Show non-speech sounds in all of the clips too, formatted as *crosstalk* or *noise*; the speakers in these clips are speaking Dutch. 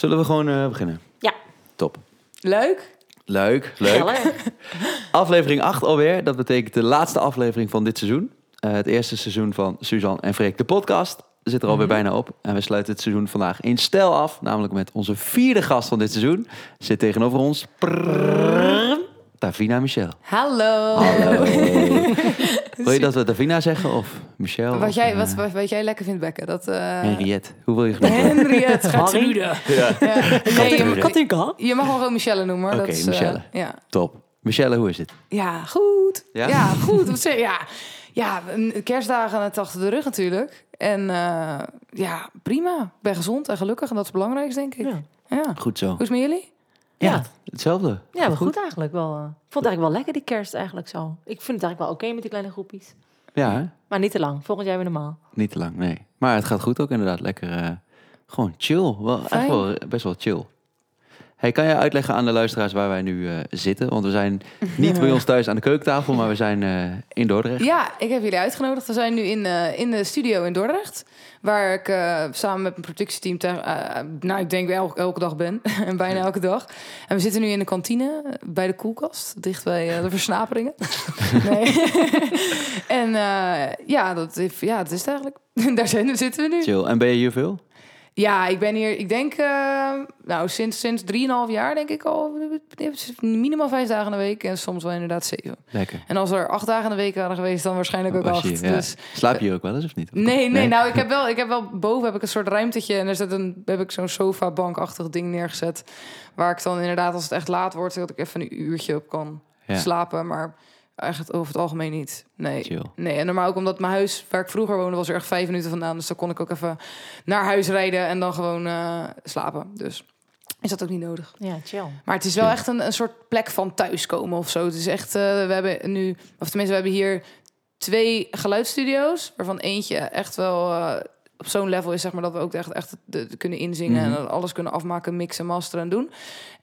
Zullen we gewoon eh, beginnen? Ja. Top. Leuk. Leuk, leuk. *laughs* Aflevering 8 alweer. Dat betekent de laatste aflevering van dit seizoen. Eh, het eerste seizoen van Suzanne en Freek, de podcast. Zit er alweer Mhm. bijna op. En we sluiten het seizoen vandaag in stijl af. Namelijk met onze vierde gast van dit seizoen. Zit tegenover ons... Davina Michel. Hallo. Hallo. *laughs* wil je dat we Davina zeggen of Michel? Wat of, jij, eh, wat, wat, wat jij lekker vindt, Bekke. Dat, eh Henriette. Hoe wil je genoemd worden? Henriette. Gertrude. Ja. Ja. Nee, je, je mag wel gewoon Michelle noemen. Oké, dat is, eh, Michelle. ja. Top. Michelle, hoe is het? ja, goed. Ja? Ja, goed. Ja. ja, een- kerstdagen het achter de rug natuurlijk. En eh, ja, prima. Ik ben gezond en gelukkig. En dat is het belangrijkste, denk ik. Ja. Ja. Goed zo. Hoe is het met jullie? Ja. Hetzelfde. Ja, maar goed eigenlijk wel. eh. Ik vond het eigenlijk wel lekker die kerst eigenlijk zo. Ik vind het eigenlijk wel oké met die kleine groepjes. Ja, hè? Maar niet te lang. Volgend jaar weer normaal. Niet te lang, nee. Maar het gaat goed ook inderdaad. Lekker, eh, gewoon chill. Wel, echt wel, eh, best wel chill. Hey, kan je uitleggen aan de luisteraars waar wij nu eh, zitten? Want we zijn niet bij *laughs* ons thuis aan de keukentafel, maar we zijn eh, in Dordrecht. Ja, ik heb jullie uitgenodigd. We zijn nu in, eh, in de studio in Dordrecht. Waar ik samen met mijn productieteam, te- nou, ik denk wel elke, dag ben. *laughs* en bijna elke dag. En we zitten nu in de kantine bij de koelkast. Dicht bij de versnaperingen. *laughs* nee. en ja, dat, is- ja, dat is het eigenlijk. Daar zijn, zitten we nu. Chill. En ben je hier veel? Ja, ik ben hier, ik denk, eh, nou, sinds, sinds 3,5 jaar denk ik al. Minimaal vijf dagen in de week en soms wel inderdaad zeven. Lekker. En als er acht dagen in de week waren geweest, dan waarschijnlijk ook acht. je- ja. Dus Slaap je ook wel eens of niet? Nee, nee, nou, ik heb wel, ik heb wel boven heb ik een soort ruimtetje en er zit een, heb ik zo'n sofa bankachtig ding neergezet, waar ik dan inderdaad als het echt laat wordt, dat ik even een uurtje op kan Ja. slapen, maar eigenlijk over het algemeen niet. Nee. Chill. Nee, en normaal ook omdat mijn huis waar ik vroeger woonde was er echt vijf minuten vandaan, dus dan kon ik ook even naar huis rijden en dan gewoon eh, slapen. Dus is dat ook niet nodig. Ja, chill. Maar het is wel echt een, een soort plek van thuiskomen of zo. Het is echt, eh, we hebben nu, of tenminste, we hebben hier twee geluidsstudio's, waarvan eentje echt wel eh, op zo'n level is, zeg maar, dat we ook echt, echt de, de kunnen inzingen Mhm. en alles kunnen afmaken, mixen, masteren en doen.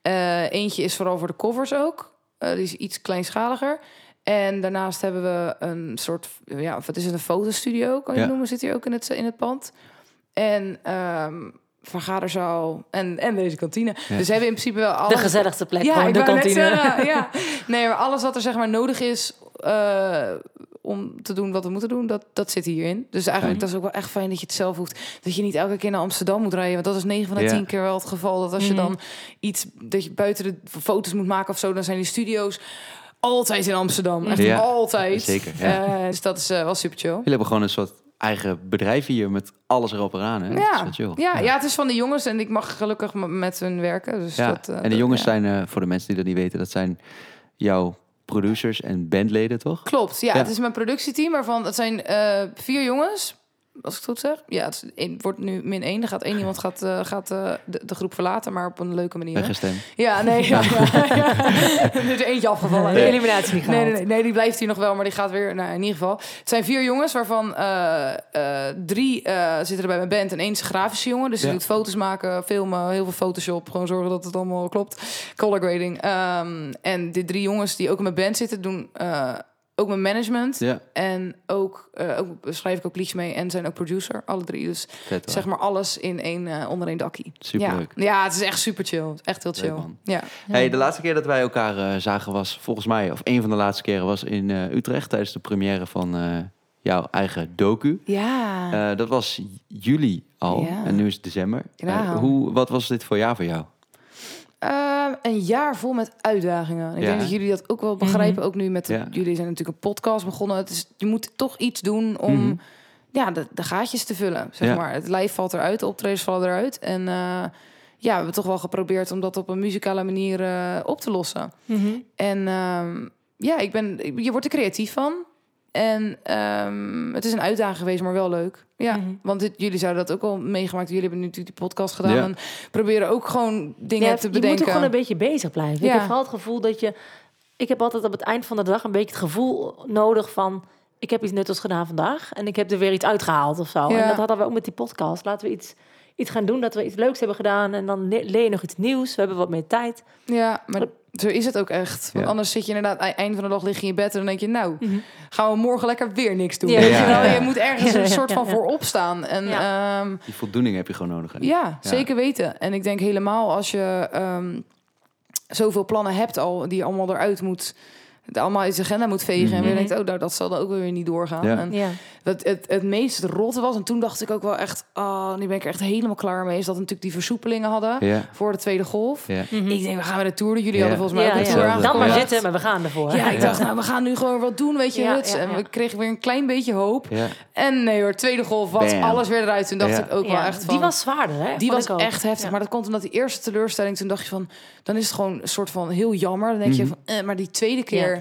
Eh, eentje is vooral voor de covers ook. Eh, die is iets kleinschaliger. En daarnaast hebben we een soort, ja, wat is het, een fotostudio, kan je Ja. noemen, zit hier ook in het, in het pand. En ehm vergaderzaal en, en deze kantine. Ja. Dus we hebben in principe wel alles... De gezelligste plek, Ja, gewoon ik de kantine. zeggen, *laughs* ja. Nee, maar alles wat er zeg maar nodig is eh, om te doen wat we moeten doen, dat, dat zit hierin. Dus eigenlijk Fijn. dat is ook wel echt fijn dat je het zelf hoeft. Dat je niet elke keer naar Amsterdam moet rijden. Want dat is 9 van de Ja. 10 keer wel het geval. Dat als je Mhm. dan iets, dat je buiten de foto's moet maken of zo, dan zijn die studio's altijd in Amsterdam. Echt Ja, altijd. zeker, ja. Eh, dus dat is eh, wel super chill. Jullie hebben gewoon een soort eigen bedrijf hier met alles erop en aan. Hè? Dat is Ja. chill. Ja, ja, het is van de jongens en ik mag gelukkig met hun werken. Dus Ja, dat, eh, en de dat- jongens ja. zijn, voor de mensen die dat niet weten, dat zijn jouw producers en bandleden, toch? Klopt, ja, Ja. Het is mijn productieteam waarvan het zijn vier jongens. Als ik het goed zeg. Ja, het wordt nu min één. Er gaat één iemand gaat, eh, gaat eh, de, de groep verlaten, maar op een leuke manier. Weggestemd. Ja, nee, ja, ja, *laughs* ja. *laughs* er is eentje afgevallen. De Nee, eliminatie niet Nee, nee, nee, nee, die blijft hier nog wel, maar die gaat weer. Nou, in ieder geval. Het zijn vier jongens, waarvan eh, eh, drie eh, zitten er bij mijn band en één is een grafische jongen. Dus die doet foto's maken, filmen, heel veel Photoshop. Gewoon zorgen dat het allemaal klopt. Color grading. Ehm, en de drie jongens die ook in mijn band zitten, doen eh, ook mijn management. Ja, En ook, eh, ook schrijf ik ook liedjes mee en zijn ook producer, alle drie. Dus vet zeg maar alles in één, eh, onder één dakkie. Superleuk. Ja. ja, het is echt super chill. Echt heel Leuk, chill. Ja. Hey, de laatste keer dat wij elkaar eh, zagen was volgens mij, of een van de laatste keren was in Utrecht tijdens de première van jouw eigen docu. Ja. Dat was juli al en nu is het december. Hoe, wat was dit voor jaar voor jou? Ehm, een jaar vol met uitdagingen. Ik Ja. denk dat jullie dat ook wel begrijpen. Ook nu met de- Ja. jullie zijn natuurlijk een podcast begonnen. Het is, je moet toch iets doen om Mhm. ja, de, de gaatjes te vullen. Zeg Ja. maar. Het lijf valt eruit, de optredens vallen eruit. En eh, ja, we hebben toch wel geprobeerd om dat op een muzikale manier eh, op te lossen. Mhm. En ehm, ja, ik ben, je wordt er creatief van. En ehm, het is een uitdaging geweest, maar wel leuk. Ja, Mhm. want dit, jullie zouden dat ook al meegemaakt. Jullie hebben nu natuurlijk die podcast gedaan. Ja. En proberen ook gewoon dingen Ja, te je bedenken. moet ook gewoon een beetje bezig blijven. Ja. Ik heb vooral het gevoel dat je... Ik heb altijd op het eind van de dag een beetje het gevoel nodig van... Ik heb iets nuttigs gedaan vandaag en ik heb er weer iets uitgehaald of zo. Ja. En dat hadden we ook met die podcast. Laten we iets, iets gaan doen, dat we iets leuks hebben gedaan. En dan le- leer je nog iets nieuws. We hebben wat meer tijd. Ja, maar zo is het ook echt. Want Ja. anders zit je inderdaad, ei- eind van de dag lig je in je bed en dan denk je, nou, gaan we morgen lekker weer niks doen. Ja. Weet je Ja, wel? ja. Je moet ergens een soort van ja, ja. voor opstaan. En ja. Die voldoening heb je gewoon nodig. hè? ja, zeker weten. En ik denk helemaal als je ehm, zoveel plannen hebt al, die je allemaal eruit moet, het allemaal uit de agenda moet vegen. En Mhm. je denkt, oh, nou, dat zal dan ook weer niet doorgaan. Ja. En Ja. wat het, het meest rotte was, en toen dacht ik ook wel echt, oh, nu ben ik er echt helemaal klaar mee, is dat we natuurlijk die versoepelingen hadden Ja, voor de tweede golf. ja. Ik denk, we gaan met de tour. Jullie Ja. hadden volgens mij Ja, ook een tour. Dan maar zitten, maar we gaan ervoor. Ja, ik Ja. dacht, nou, we gaan nu gewoon wat doen, weet je, Ja, huts. ja, En we kregen weer een klein beetje hoop. ja. En nee hoor, tweede golf was Bam. alles weer eruit. Toen dacht Ja. ik ook wel Ja, echt van... Die was zwaarder, hè? die was echt heftig. Ja. Maar dat komt omdat die eerste teleurstelling... toen dacht je van, dan is het gewoon een soort van heel jammer. Dan denk je Mhm. van, eh, maar die tweede keer...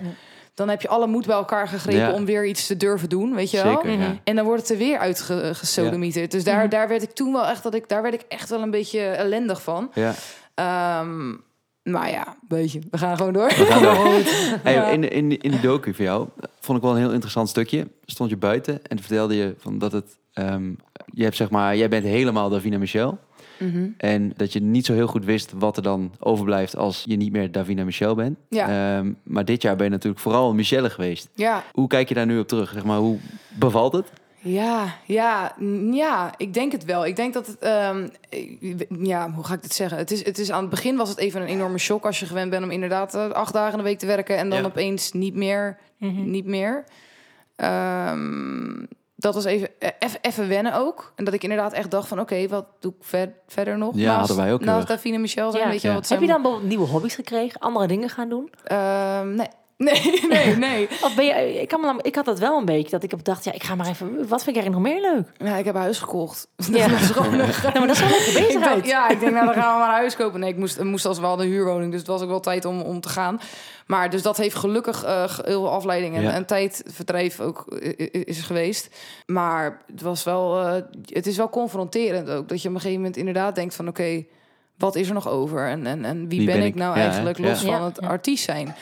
Dan heb je alle moed bij elkaar gegrepen... Ja. om weer iets te durven doen, weet je wel? Zeker, ja. En dan wordt het er weer uitgesodemieterd. Dus daar, Mhm. daar werd ik toen wel echt... Dat ik, daar werd ik echt wel een beetje ellendig van. ja. Ehm, maar ja, weet je, we gaan gewoon door. We gaan door. *laughs* Hey, in, in, in die docu van jou vond ik wel een heel interessant stukje. Stond je buiten en vertelde je van dat het... ehm, je hebt zeg maar, jij bent helemaal Davina Michel. Mhm. En dat je niet zo heel goed wist wat er dan overblijft als je niet meer Davina Michel bent. Ja. Ehm, maar dit jaar ben je natuurlijk vooral Michelle geweest. Ja, Hoe kijk je daar nu op terug? Zeg maar, hoe bevalt het? Ja, ja, ja, ik denk het wel. Ik denk dat het, ehm, ja, hoe ga ik dit zeggen? Het is, het is aan het begin was het even een enorme shock als je gewend bent om inderdaad eh, acht dagen in de week te werken en dan Ja. opeens niet meer, Mhm. niet meer. Ehm, dat was even, eh, even wennen ook. En dat ik inderdaad echt dacht van, oké, wat doe ik ver- verder nog? Ja, hadden wij ook Naast erg. Davine en Michel zijn, Ja. weet je. Ja. Wat Heb je dan bijvoorbeeld nieuwe hobby's gekregen? Andere dingen gaan doen? Ehm, nee. *laughs* Nee, nee, nee. Of ben je, ik, kan me dan- ik had dat wel een beetje, dat ik heb gedacht, ja, ik ga maar even, wat vind ik er nog meer leuk? Ja, ik heb een huis gekocht. *laughs* Ja. Dat is gewoon Ja, maar dat is wel Ik dacht, bezigheid. ja, ik denk, nou, dan gaan we maar een huis kopen. Nee, ik moest, ik moest als wel een huurwoning, dus het was ook wel tijd om, om te gaan. Maar dus dat heeft gelukkig eh, ge- heel veel afleiding en, Ja. en tijdverdrijf ook is geweest. Maar het was wel, eh, het is wel confronterend ook. Dat je op een gegeven moment inderdaad denkt van, oké, wat is er nog over? En, en, en wie, ben, ik nou eigenlijk, Ja. los van Ja, het artiest zijn?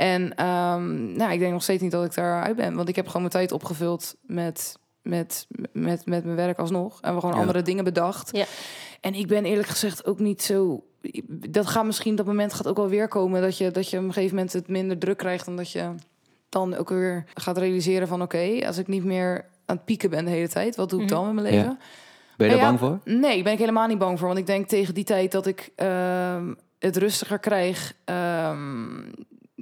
En ehm, nou, ik denk nog steeds niet dat ik daaruit ben. Want ik heb gewoon mijn tijd opgevuld met, met, met, met mijn werk alsnog. En we gewoon Ja. andere dingen bedacht. Ja. En ik ben eerlijk gezegd ook niet zo... Dat gaat misschien, dat moment gaat ook wel weer komen... dat je, dat je op een gegeven moment het minder druk krijgt... en dat je dan ook weer gaat realiseren van... oké, als ik niet meer aan het pieken ben de hele tijd... wat doe ik Mhm. dan met mijn Ja. leven? Ben je daar Ja, bang voor? Nee, ben ik helemaal niet bang voor. Want ik denk tegen die tijd dat ik ehm, het rustiger krijg... ehm,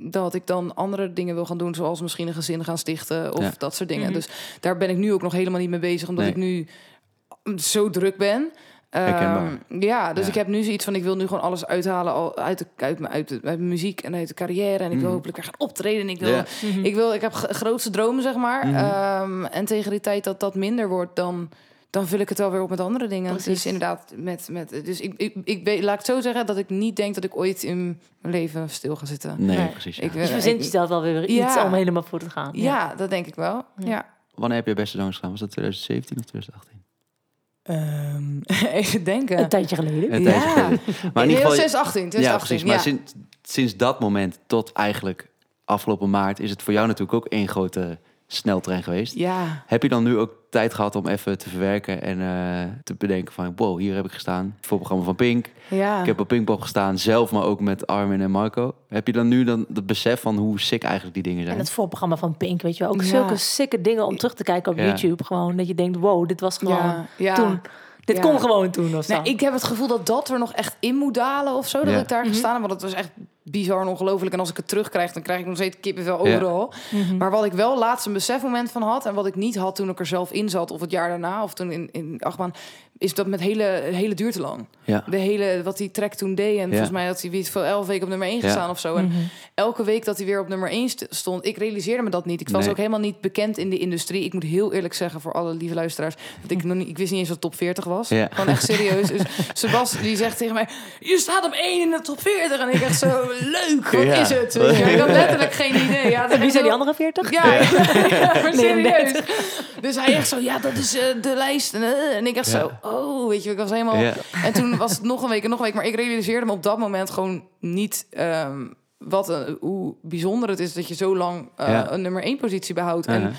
dat ik dan andere dingen wil gaan doen... zoals misschien een gezin gaan stichten of Ja. dat soort dingen. Mhm. Dus daar ben ik nu ook nog helemaal niet mee bezig... omdat Nee. ik nu zo druk ben... Ehm, ja, dus Ja. ik heb nu zoiets van... ik wil nu gewoon alles uithalen al uit, de, uit, mijn- uit, de, uit mijn muziek en uit de carrière. En ik wil Mhm. hopelijk weer gaan optreden. En ik wil ik, wil, ik heb grootste dromen, zeg maar. Mhm. Ehm, en tegen die tijd dat dat minder wordt, dan, dan vul ik het wel weer op met andere dingen. Precies. Dus inderdaad, met, met, dus ik, ik, ik weet, laat ik het zo zeggen dat ik niet denk dat ik ooit in mijn leven stil ga zitten. Nee, Nee. precies. ja. Ik, Dus je verzint jezelf wel weer Ja. iets om helemaal voor te gaan. ja. dat denk ik wel. Ja. Ja. Wanneer heb je beste zangs gedaan? Was dat 2017 of 2018? Ehm, *laughs* even denken. Een tijdje geleden. Een Ja. tijdje geleden. Maar in ieder geval... 2018, Ja, 2018. precies. Ja, Maar sinds, sinds dat moment tot eigenlijk afgelopen maart... is het voor jou natuurlijk ook één grote sneltrein geweest. ja. Heb je dan nu ook tijd gehad om even te verwerken en eh, te bedenken van... wow, hier heb ik gestaan. Het voorprogramma van Pink. ja. Ik heb op Pinkpop gestaan, zelf, maar ook met Armin en Marco. Heb je dan nu dan het besef van hoe sick eigenlijk die dingen En zijn? het voorprogramma van Pink, weet je wel. Ook Ja. zulke sikke dingen om terug te kijken op Ja. YouTube. Gewoon dat je denkt, wow, dit was gewoon ja. ja. toen. Dit Ja. kon gewoon toen of zo. Nee, ik heb het gevoel dat dat er nog echt in moet dalen of zo. Dat Ja. ik daar Mhm. gestaan heb. Want het was echt bizar en ongelooflijk. En als ik het terugkrijg, dan krijg ik nog steeds kippenvel overal. Mhm. Maar wat ik wel laatst een besefmoment van had... en wat ik niet had toen ik er zelf in zat... of het jaar daarna, of toen in, in achtbaan... is dat met hele, hele duur te lang. Ja. De hele, wat die track toen deed. En volgens mij had hij ik veel elf weken op nummer 1 Ja. gestaan of zo. En Mhm. elke week dat hij weer op nummer 1 st- stond... ik realiseerde me dat niet. Ik was Nee. ook helemaal niet bekend in de industrie. Ik moet heel eerlijk zeggen voor alle lieve luisteraars... dat ik nog niet... ik wist niet eens wat top 40 was. Ja. Gewoon echt serieus. Dus *laughs* Sebas die zegt tegen mij... je staat op 1 in de top 40. En ik echt zo, *laughs* leuk, wat Ja. is het? Ik had letterlijk geen idee. Ja, wie zijn die andere 40? ja, ja, *laughs* maar serieus. 39. Dus hij echt zo, ja, dat is eh, de lijst. En, eh, en ik echt Ja. zo, oh, weet je, ik was helemaal... Ja. En toen was het nog een week en nog een week. Maar ik realiseerde me op dat moment gewoon niet... ehm, wat, een- hoe bijzonder het is dat je zo lang eh, Ja. een nummer één positie behoudt. En.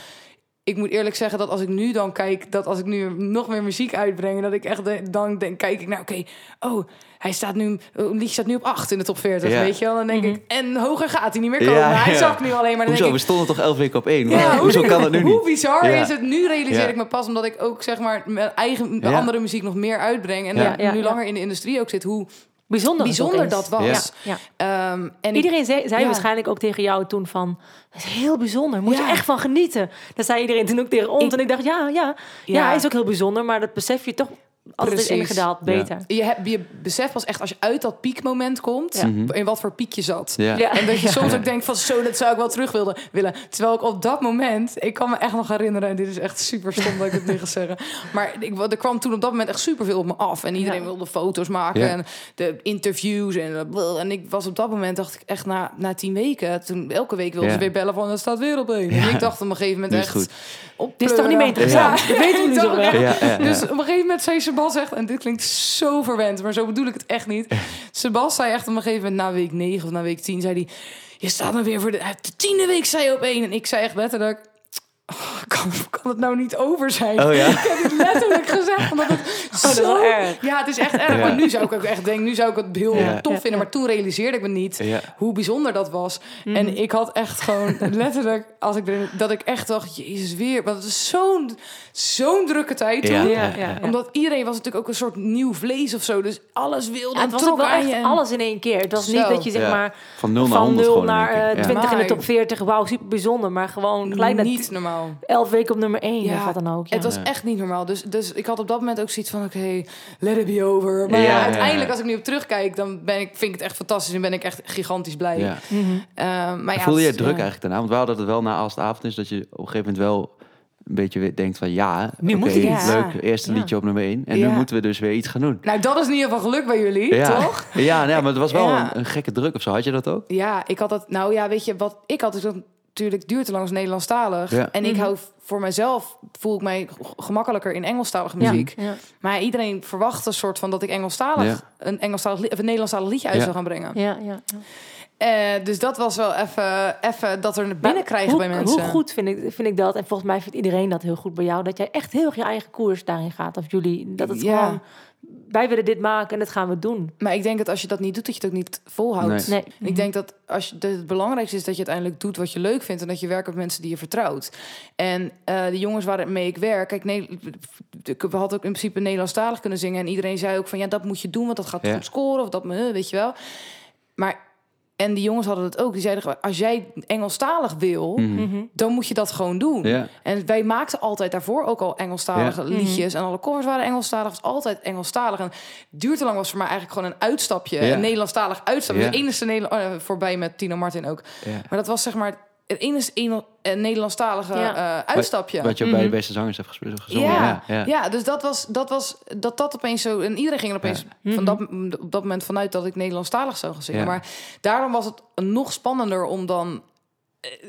Ik moet eerlijk zeggen dat als ik nu dan kijk, dat als ik nu nog meer muziek uitbreng, dat ik echt de- dan denk, kijk ik naar, oké, oh, hij staat nu, een liedje staat nu op 8 in de top 40, Ja. weet je wel? Dan denk Mhm. ik, en hoger gaat hij niet meer Ja, komen. hij ja. zakt nu alleen maar. Dan Hoezo? denk We ik, stonden toch elf weken op één? ja, Hoezo kan dat nu Hoe niet? bizar Ja. is het? Nu realiseer Ja. ik me pas omdat ik ook zeg maar mijn eigen de Ja. andere muziek nog meer uitbreng en Ja. Ja, nu ja. langer in de industrie ook zit, hoe Bijzonder, bijzonder dat was. Ja. Ehm, en ik- Iedereen zei, zei Ja. waarschijnlijk ook tegen jou toen van... Dat is heel bijzonder, moet Ja. je echt van genieten. Dat zei iedereen toen ook tegen ons. Ik- en ik dacht, ja, ja, ja, Ja. hij is ook heel bijzonder. Maar dat besef je toch als het is Precies. ingedaald beter. je, hebt, je beseft pas echt als je uit dat piekmoment komt, Ja. Mhm. in wat voor piek je zat. Ja. Ja. En dat je soms ook denkt van zo, dat zou ik wel terug willen, willen. Terwijl ik op dat moment, ik kan me echt nog herinneren, en dit is echt super stom dat ik het nu ga zeggen. Maar ik, er kwam toen op dat moment echt superveel op me af. En iedereen Ja. wilde foto's maken Ja. en de interviews. En, en ik was op dat moment, dacht ik echt na, na tien weken, toen elke week wilden Ja. ze weer bellen van, het staat weer op één. Ja. En ik dacht op een gegeven moment echt... Op Dit is toch niet meer interessant? Dat weten we nu *laughs* zo wel. dus op een gegeven moment zei Sebas echt, en dit klinkt zo verwend, maar zo bedoel ik het echt niet. *laughs* Sebas zei echt op een gegeven moment na week 9 of na week 10, zei hij, je staat dan weer voor de, de tiende week, zei je op één. En ik zei echt letterlijk, oh, kan, kan het nou niet over zijn? Oh ja? Ik heb het letterlijk gezegd, omdat het *laughs* Oh, dat is zo... wel erg. Ja, het is echt erg. Ja. Maar nu zou ik ook echt denken, nu zou ik het heel Ja. tof Ja, vinden. Maar toen realiseerde ik me niet Ja. hoe bijzonder dat was. Mhm. En ik had echt gewoon *laughs* letterlijk, als ik er, dat ik echt dacht, jezus weer, want het is zo'n zo'n drukke tijd toen. Ja. Ja, ja, ja. Omdat iedereen was natuurlijk ook een soort nieuw vlees of zo. Dus alles wilde Ja, het en was ook wel echt je. en- alles in één keer. Het was niet dat je zeg Ja. maar Van 0 naar van 100 0 gewoon in naar één keer. eh, Ja. 20 in de top 40. Wauw, super bijzonder. Maar gewoon gelijk niet normaal. 11 weken op nummer 1 Ja, of wat dan ook. Ja. Het was Ja. echt niet normaal. Dus, dus ik had op dat moment ook zoiets van, oké, let it be over. Maar Ja, ja, ja, uiteindelijk, ja. als ik nu op terugkijk, dan ben ik, vind ik het echt fantastisch en ben ik echt gigantisch blij. Ja. Mhm. Ehm, maar ja, Voelde je het- druk ja. eigenlijk daarna? Want we hadden het wel na als het avond is, dat je op een gegeven moment wel een beetje weer denkt van ja, Nu oké, moet ik iets. leuk, eerste Ja. liedje op nummer 1. En Ja. nu moeten we dus weer iets gaan doen. Nou, dat is in ieder geval geluk bij jullie, Ja, toch? ja, nee, maar het was wel Ja. een, een gekke druk of zo. Had je dat ook? Ja, ik had dat. Nou ja, weet je wat ik had? Is dat natuurlijk duurt te lang als Nederlandstalig. Ja. En ik Mhm. hou voor mezelf voel ik mij gemakkelijker in Engelstalige muziek. ja. Maar iedereen verwacht een soort van dat ik Engelstalig Ja. een Engelstalig li- of een Nederlandstalig liedje uit Ja. zou gaan brengen. Ja, ja, ja. Eh, dus dat was wel even even dat er naar binnen Maar krijgen hoe, bij mensen. Hoe goed vind ik, vind ik dat, en volgens mij vindt iedereen dat heel goed bij jou, dat jij echt heel erg je eigen koers daarin gaat. Of jullie, dat het Ja. gewoon, wij willen dit maken en dat gaan we doen. Maar ik denk dat als je dat niet doet, dat je het ook niet volhoudt. Nee. Nee. Ik denk dat als je, dat het belangrijkste is dat je uiteindelijk doet wat je leuk vindt en dat je werkt met mensen die je vertrouwt. En eh, de jongens waarmee ik werk, kijk, nee, we hadden ook in principe Nederlandstalig kunnen zingen en iedereen zei ook van ja, dat moet je doen, want dat gaat Ja. goed scoren of dat, eh, weet je wel. Maar en die jongens hadden het ook. Die zeiden gewoon, als jij Engelstalig wil, Mhm. Mhm. dan moet je dat gewoon doen. Ja. En wij maakten altijd daarvoor ook al Engelstalige Ja. liedjes. En alle covers waren Engelstalig. was altijd Engelstalig. En duurtelang was voor mij eigenlijk gewoon een uitstapje. Ja. Een Nederlandstalig uitstapje. Ja. De enige Nederland... oh, voorbij met Tino Martin ook. Ja. Maar dat was zeg maar het enige Engel- eh, Nederlandstalige Ja. eh, uitstapje. Wat je ook bij de Mhm. beste zangers hebt gespeeld, gezongen. Ja, Ja, ja. ja. dus dat was, dat was dat dat opeens zo. En iedereen ging er opeens van dat, op dat moment vanuit dat ik Nederlandstalig zou gaan zingen. Ja. Maar daarom was het nog spannender om dan een,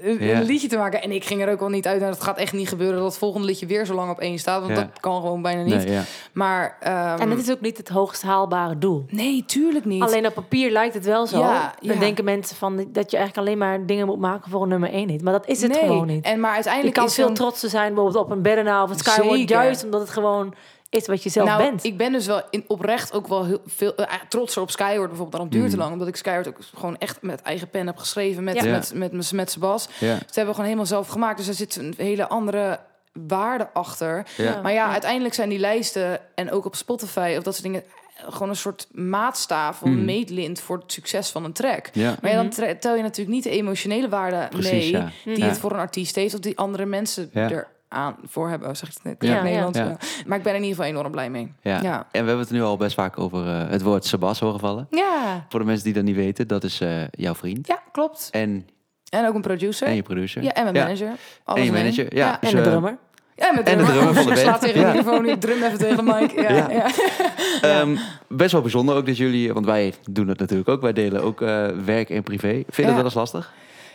Ja. een liedje te maken. En ik ging er ook wel niet uit. Nou, dat gaat echt niet gebeuren dat het volgende liedje weer zo lang op één staat. Want Ja. dat kan gewoon bijna niet. Nee, ja. Maar ehm, En het is ook niet het hoogst haalbare doel. nee, tuurlijk niet. Alleen op papier lijkt het wel zo. Ja, Dan denken mensen van dat je eigenlijk alleen maar dingen moet maken voor een nummer 1 niet. Maar dat is het nee. gewoon niet. En maar Je uiteindelijk kan is veel trots zijn bijvoorbeeld op een Beddenaar of een Skyward. Juist omdat het gewoon is wat je zelf nou, bent. ik ben dus wel in, oprecht ook wel heel veel uh, trotser op Skyward bijvoorbeeld. Daarom duurt het Mhm. lang. Omdat ik Skyward ook gewoon echt met eigen pen heb geschreven. Met, Ja. met, met, met, met Sebas. Ja. Dat hebben we gewoon helemaal zelf gemaakt. Dus er zit een hele andere waarde achter. Ja. Maar ja, uiteindelijk zijn die lijsten en ook op Spotify of dat soort dingen eh, gewoon een soort maatstaaf of Mhm. meetlint voor het succes van een track. Ja. Maar ja, dan Mhm. tre- tel je natuurlijk niet de emotionele waarde Precies, mee ja. die Ja. het voor een artiest heeft of die andere mensen Ja. er aan voor hebben. Oh, Zeg ik het net? Ja. Nederlands. ja. ja. Maar ik ben er in ieder geval enorm blij mee. Ja. Ja. En we hebben het nu al best vaak over eh, het woord Sebas horen vallen. Ja, Voor de mensen die dat niet weten, dat is eh, jouw vriend. ja klopt. En, En ook een producer. en je producer. ja, en mijn manager. Alles En je manager, ja. Dus, en de eh, drummer. Ja, en, de drummer van de *laughs* band. tegen Ja. de microfoon, ik drum even tegen de mic. Ja, *laughs* Ja. ja. Ehm, best wel bijzonder ook dat jullie, want wij doen het natuurlijk ook, wij delen ook eh, werk en privé. Vind je dat wel eens lastig?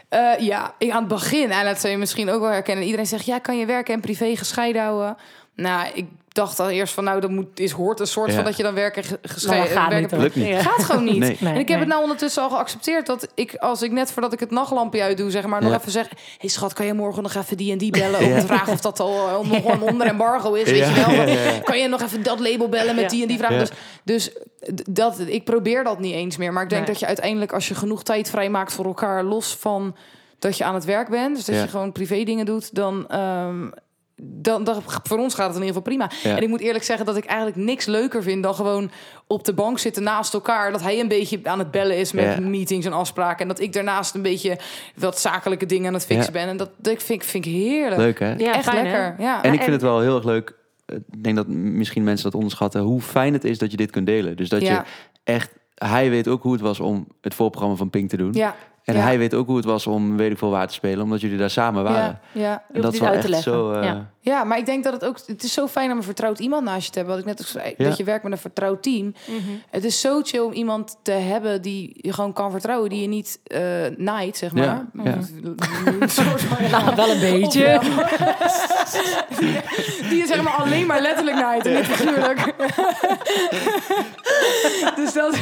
Eh, ja, aan het begin, en dat zul je misschien ook wel herkennen. Iedereen zegt, ja, kan je werk en privé gescheiden houden? Nou, ik dacht al eerst van, nou, dat moet, is, hoort een soort Ja. van dat je dan werken geschreven dat gaat niet. hoor. Lukt niet. Ja. Gaat gewoon *laughs* niet. Nee. Nee, en ik heb nee. het nou ondertussen al geaccepteerd dat ik, als ik net voordat ik het nachtlampje uitdoe, zeg maar, nog Ja. even zeg: hey schat, kan je morgen nog even die en die bellen? Om te vragen of dat al nog gewoon onder embargo is, weet je wel? *laughs* ja, ja, ja. Kan je nog even dat label bellen met Ja. die en die vraag? Ja. Dus, dus dat, ik probeer dat niet eens meer. Maar ik denk Nee. dat je uiteindelijk, als je genoeg tijd vrijmaakt voor elkaar, los van dat je aan het werk bent, dus dat Ja. je gewoon privé dingen doet, dan. ehm, dan, dan, voor ons gaat het in ieder geval prima. Ja. En ik moet eerlijk zeggen dat ik eigenlijk niks leuker vind dan gewoon op de bank zitten naast elkaar. Dat hij een beetje aan het bellen is met Ja. meetings en afspraken. En dat ik daarnaast een beetje wat zakelijke dingen aan het fixen Ja. ben. En dat, dat vind, ik- vind ik heerlijk. Leuk hè? Ja, Echt fijn, hè? lekker. Ja. En ik vind het wel heel erg leuk. Ik denk dat misschien mensen dat onderschatten. Hoe fijn het is dat je dit kunt delen. Dus dat je echt... Hij weet ook hoe het was om het voorprogramma van Pink te doen. Ja. En ja. hij weet ook hoe het was om weet ik veel waar te spelen. Omdat jullie daar samen waren. Ja, ja. En dat is wel uit echt te leggen. zo... eh, Ja. ja, maar ik denk dat het ook... Het is zo fijn om een vertrouwd iemand naast je te hebben. Wat ik net ook zei. Ja. Dat je werkt met een vertrouwd team. Mhm. Het is zo chill om iemand te hebben die je gewoon kan vertrouwen. Die je niet eh naait, zeg maar. Ja, Nou, *laughs* wel een beetje. *laughs* die, je zeg maar alleen maar letterlijk naait en niet figuurlijk. *laughs* dus dat,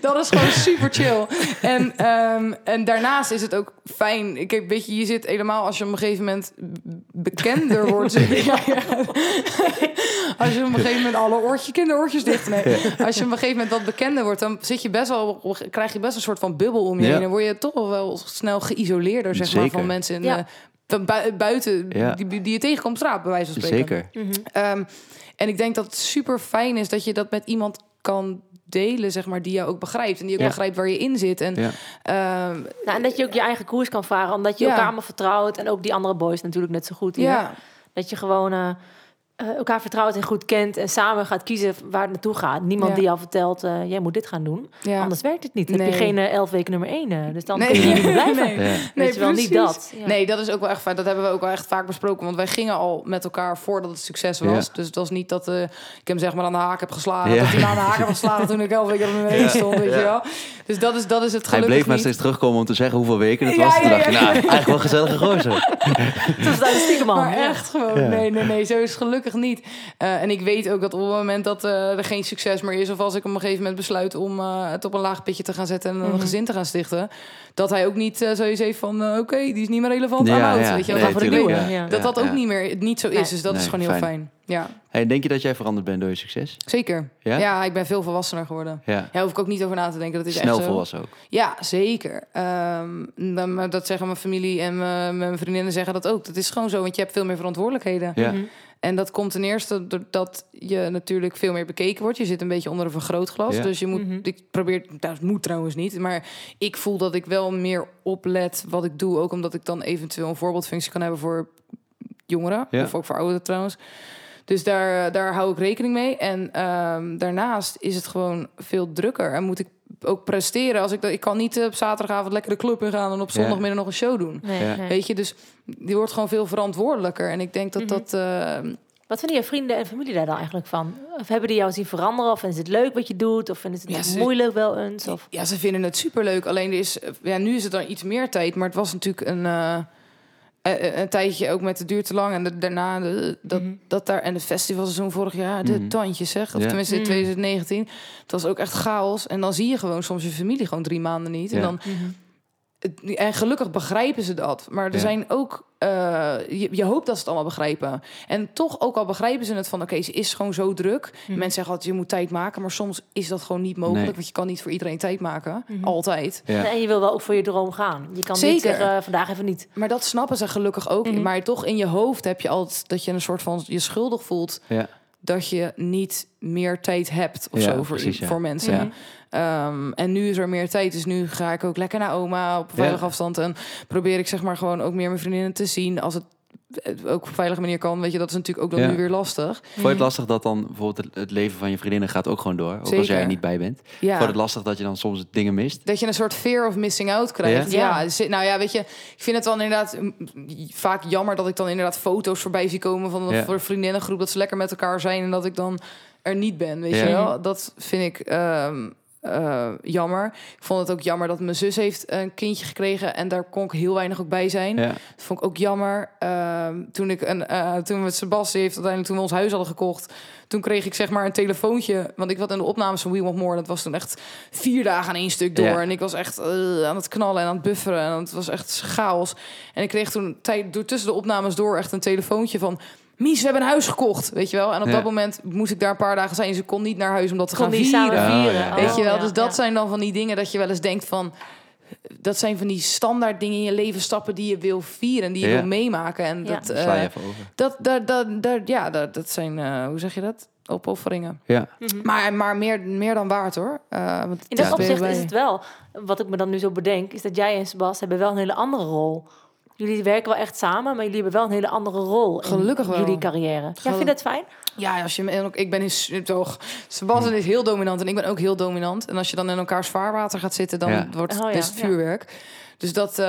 dat is gewoon super chill. En, ehm, en daarnaast is het ook fijn. Kijk, weet je, je zit helemaal als je op een gegeven moment bekender wordt. *laughs* Ja, ja. Als je op een gegeven moment alle oortjes, kinderoortjes dicht. Nee. Als je op een gegeven moment wat bekender wordt, dan zit je best wel, krijg je best een soort van bubbel om je Ja. heen. Dan word je toch wel wel snel geïsoleerder, zeg maar, van mensen in, Ja. eh, buiten Ja. die, die je tegenkomt straat, bij wijze van spreken. Zeker. Mhm. Ehm, en ik denk dat het super fijn is dat je dat met iemand kan delen, zeg maar, die jou ook begrijpt. En die ook Ja. begrijpt waar je in zit. En Ja. ehm, Nou, en dat je ook je eigen koers kan varen, omdat je Ja. elkaar allemaal vertrouwt. En ook die andere boys natuurlijk net zo goed. hier. ja, Dat je gewoon eh, elkaar vertrouwt en goed kent. En samen gaat kiezen waar het naartoe gaat. Niemand Ja. die jou vertelt, eh, jij moet dit gaan doen. ja. Anders werkt het niet. Dan Nee. heb je geen eh, elf weken nummer één. eh, dus dan Nee. kun je niet meer *laughs* blijven. Nee. Ja. Nee, wel, niet precies. dat. Ja. Nee, dat is ook wel echt fijn. Dat hebben we ook wel echt vaak besproken. Want wij gingen al met elkaar voordat het succes was. Ja. Dus het was niet dat eh, ik hem zeg maar aan de haak heb geslagen. Ja. Dat hij aan de haak *laughs* heb geslagen toen ik elf weken op nummer één stond. Weet je wel. Dus dat is, dat is het Hij gelukkig bleef maar steeds terugkomen om te zeggen hoeveel weken het Ja, was. ja, Toen dacht ik, nou, eigenlijk wel gezellige gozer. Het was daar stiekem man. Maar echt gewoon, Ja. nee, nee, nee, zo is het niet. Eh, en ik weet ook dat op het moment dat eh, er geen succes meer is... of als ik op een gegeven moment besluit om eh, het op een laag pitje te gaan zetten... en een Mhm. gezin te gaan stichten... dat hij ook niet zoiets heeft van... oké, die is niet meer relevant Ja, aan ja. weet je. Nee, tuurlijk, ja. Dat dat ook niet meer niet zo is, dus dat is gewoon heel fijn. fijn. Ja, Hey, denk je dat jij veranderd bent door je succes? zeker. Ja? Ja? ik ben veel volwassener geworden. Ja. Ja, hoef ik ook niet over na te denken. Dat is Snel echt zo. volwassen ook. Ja, zeker. Ehm, dan- dat zeggen mijn familie en mijn, mijn vriendinnen zeggen dat ook. Dat is gewoon zo, want je hebt veel meer verantwoordelijkheden. Ja. Mhm. En dat komt ten eerste doordat je natuurlijk veel meer bekeken wordt. Je zit een beetje onder een vergrootglas. Ja. Dus je moet, Mhm. ik probeer, het moet trouwens niet. Maar ik voel dat ik wel meer oplet wat ik doe. Ook omdat ik dan eventueel een voorbeeldfunctie kan hebben voor jongeren. Ja. Of ook voor ouderen trouwens. Dus daar, daar hou ik rekening mee. En ehm, daarnaast is het gewoon veel drukker. En moet ik ook presteren. Als ik, dat, ik kan niet eh, op zaterdagavond lekker de club ingaan... en op zondagmiddag nog een show doen. Nee, Ja. nee. Weet je, dus die wordt gewoon veel verantwoordelijker. En ik denk dat Mhm. dat... eh, Wat vinden je vrienden en familie daar dan eigenlijk van? Of hebben die jou zien veranderen? Of vinden ze het leuk wat je doet? Of vinden ze het Ja, ze- moeilijk wel eens? Of... Ja, ze vinden het superleuk. Alleen er is, ja, nu is het dan iets meer tijd. Maar het was natuurlijk een, eh, een, een tijdje ook met de duur te lang. En de- daarna de, dat, Mhm. dat daar. En het festivalseizoen vorig jaar, de Mhm. tandjes zeg. Of Ja. tenminste in Mhm. 2019. Het was ook echt chaos. En dan zie je gewoon soms je familie gewoon drie maanden niet. En, dan, en gelukkig begrijpen ze dat. Maar er Ja. zijn ook. eh, je, je hoopt dat ze het allemaal begrijpen. En toch ook al begrijpen ze het van... oké, ze is gewoon zo druk. Mhm. Mensen zeggen altijd, je moet tijd maken. Maar soms is dat gewoon niet mogelijk. Nee. Want je kan niet voor iedereen tijd maken. Mhm. Altijd. Ja. En je wil wel ook voor je droom gaan. Je kan niet Zeker. zeggen, eh, vandaag even niet. Maar dat snappen ze gelukkig ook. Mhm. Maar toch in je hoofd heb je altijd dat je een soort van je schuldig voelt Ja. Dat je niet meer tijd hebt of Ja, zo voor, precies, ja. voor mensen. Ehm, en nu is er meer tijd, dus nu ga ik ook lekker naar oma op veilige Ja. afstand en probeer ik zeg maar gewoon ook meer mijn vriendinnen te zien als het ook op een veilige manier kan. Weet je, dat is natuurlijk ook dan Ja. nu weer lastig. Vond je het lastig dat dan bijvoorbeeld het, leven van je vriendinnen gaat ook gewoon door? Ook als jij er niet bij bent. Vond je Ja. het lastig dat je dan soms dingen mist? Dat je een soort fear of missing out krijgt. Ja? Ja, Ja. dus, nou ja, weet je, ik vind het dan inderdaad mm, vaak jammer dat ik dan inderdaad foto's voorbij zie komen van een Ja. voor vriendinnengroep dat ze lekker met elkaar zijn en dat ik dan er niet ben, weet Ja. je wel. Dat vind ik, ehm, eh, jammer. Ik vond het ook jammer dat mijn zus heeft een kindje gekregen en daar kon ik heel weinig ook bij zijn. Ja. Dat vond ik ook jammer. Ehm, toen ik een, eh, toen met Sebas heeft uiteindelijk toen we ons huis hadden gekocht, toen kreeg ik zeg maar een telefoontje, want ik was in de opnames van We Want More. Dat was toen echt vier dagen aan één stuk door Ja. en ik was echt eh, aan het knallen en aan het bufferen en het was echt chaos. En ik kreeg toen tijd door tussen de opnames door echt een telefoontje van. Mies, we hebben een huis gekocht, weet je wel. En op Ja. dat moment moest ik daar een paar dagen zijn. Ze kon niet naar huis om dat te Kon gaan vieren. Oh, vieren. ja. Weet je wel, ja, dus dat ja. zijn dan van die dingen dat je wel eens denkt van... Dat zijn van die standaard dingen in je leven, stappen die je wil vieren, die je Ja. wil meemaken. En Ja. dat, Sla je eh, even over. dat, dat, dat, dat, ja, dat, dat zijn, eh, hoe zeg je dat? Opofferingen. Ja. Mhm. Maar, maar meer, meer dan waard hoor. Eh, want In dat is opzicht is het wel, wat ik me dan nu zo bedenk, is dat jij en Sebas hebben wel een hele andere rol. Jullie werken wel echt samen, maar jullie hebben wel een hele andere rol in Gelukkig wel. jullie carrière. Ja, vind je dat fijn? Ja, als je ik ben is toch. Sebastian is heel dominant en ik ben ook heel dominant. En als je dan in elkaars vaarwater gaat zitten, dan Ja. wordt Oh ja, is het ja. vuurwerk. Dus dat eh,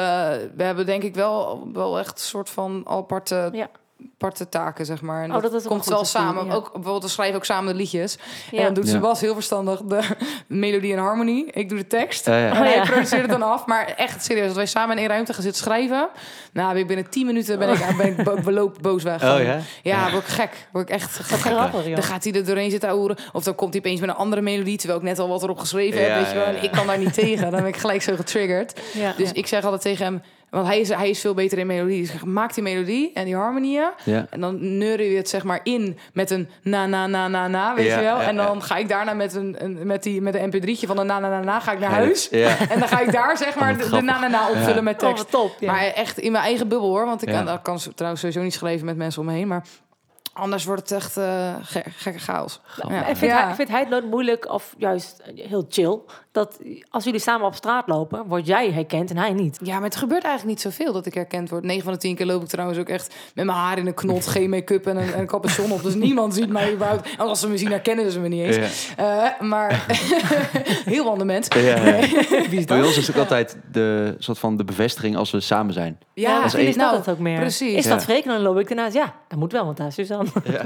we hebben denk ik wel, wel echt een soort van aparte, Ja. Aparte taken, zeg maar. En Oh, dat komt wel zien, samen. ja. Ook bijvoorbeeld we schrijven ook samen de liedjes. Ja. En dan doet Ja. Sebas heel verstandig de *laughs* melodie en harmonie. Ik doe de tekst. Ja, ja. En hij Oh, ja. produceert het dan *laughs* af. Maar echt serieus, als wij samen in één ruimte gaan zitten schrijven, nou, ik binnen 10 minuten ben ik, ben ik bo- beloop boos weg. Oh ja? Ja, word ik gek. Word ik echt gek. Grappig. Dan gaat hij er doorheen zitten ouwen. Of dan komt hij opeens met een andere melodie, terwijl ik net al wat erop geschreven Ja, heb. Weet je wel. ja, En ja. ik kan daar niet tegen. Dan ben ik gelijk zo getriggerd. Ja. Dus ik zeg altijd tegen hem, want hij is, hij is veel beter in melodie. Dus maak die melodie en die harmonieën. Ja. En dan neuren je het zeg maar in met een na na na na na, weet Ja, je wel. ja, en dan ja. ga ik daarna met een, een met die met een mp3'tje van een na na na na ga ik naar huis. Ja. En dan ga ik daar zeg maar Oh, de, de na na na opvullen Ja. met Oh, tekst. top. Ja. Maar echt in mijn eigen bubbel hoor. Want ik Ja. kan, dat kan trouwens sowieso niet schrijven met mensen om me heen. Maar anders wordt het echt eh, ge- gekke chaos. Ja. En vindt, Ja. hij, vindt hij het nooit moeilijk of juist heel chill dat als jullie samen op straat lopen, word jij herkend en hij niet? Ja, maar het gebeurt eigenlijk niet zoveel dat ik herkend word. 9 van de 10 keer loop ik trouwens ook echt met mijn haar in een knot, *laughs* geen make-up en een, en een capuchon op. Dus niemand ziet mij überhaupt. En als ze me zien, herkennen ze me niet eens. Ja. Eh, maar *laughs* heel ander mens. Ja, ja. *laughs* Bij ons is het ook altijd de soort van de bevestiging als we samen zijn. Ja, is dat nou, het ook meer. precies. Is dat Ja. dan loop ik daarnaast. Ja, dat moet wel, want daar is Suzanne.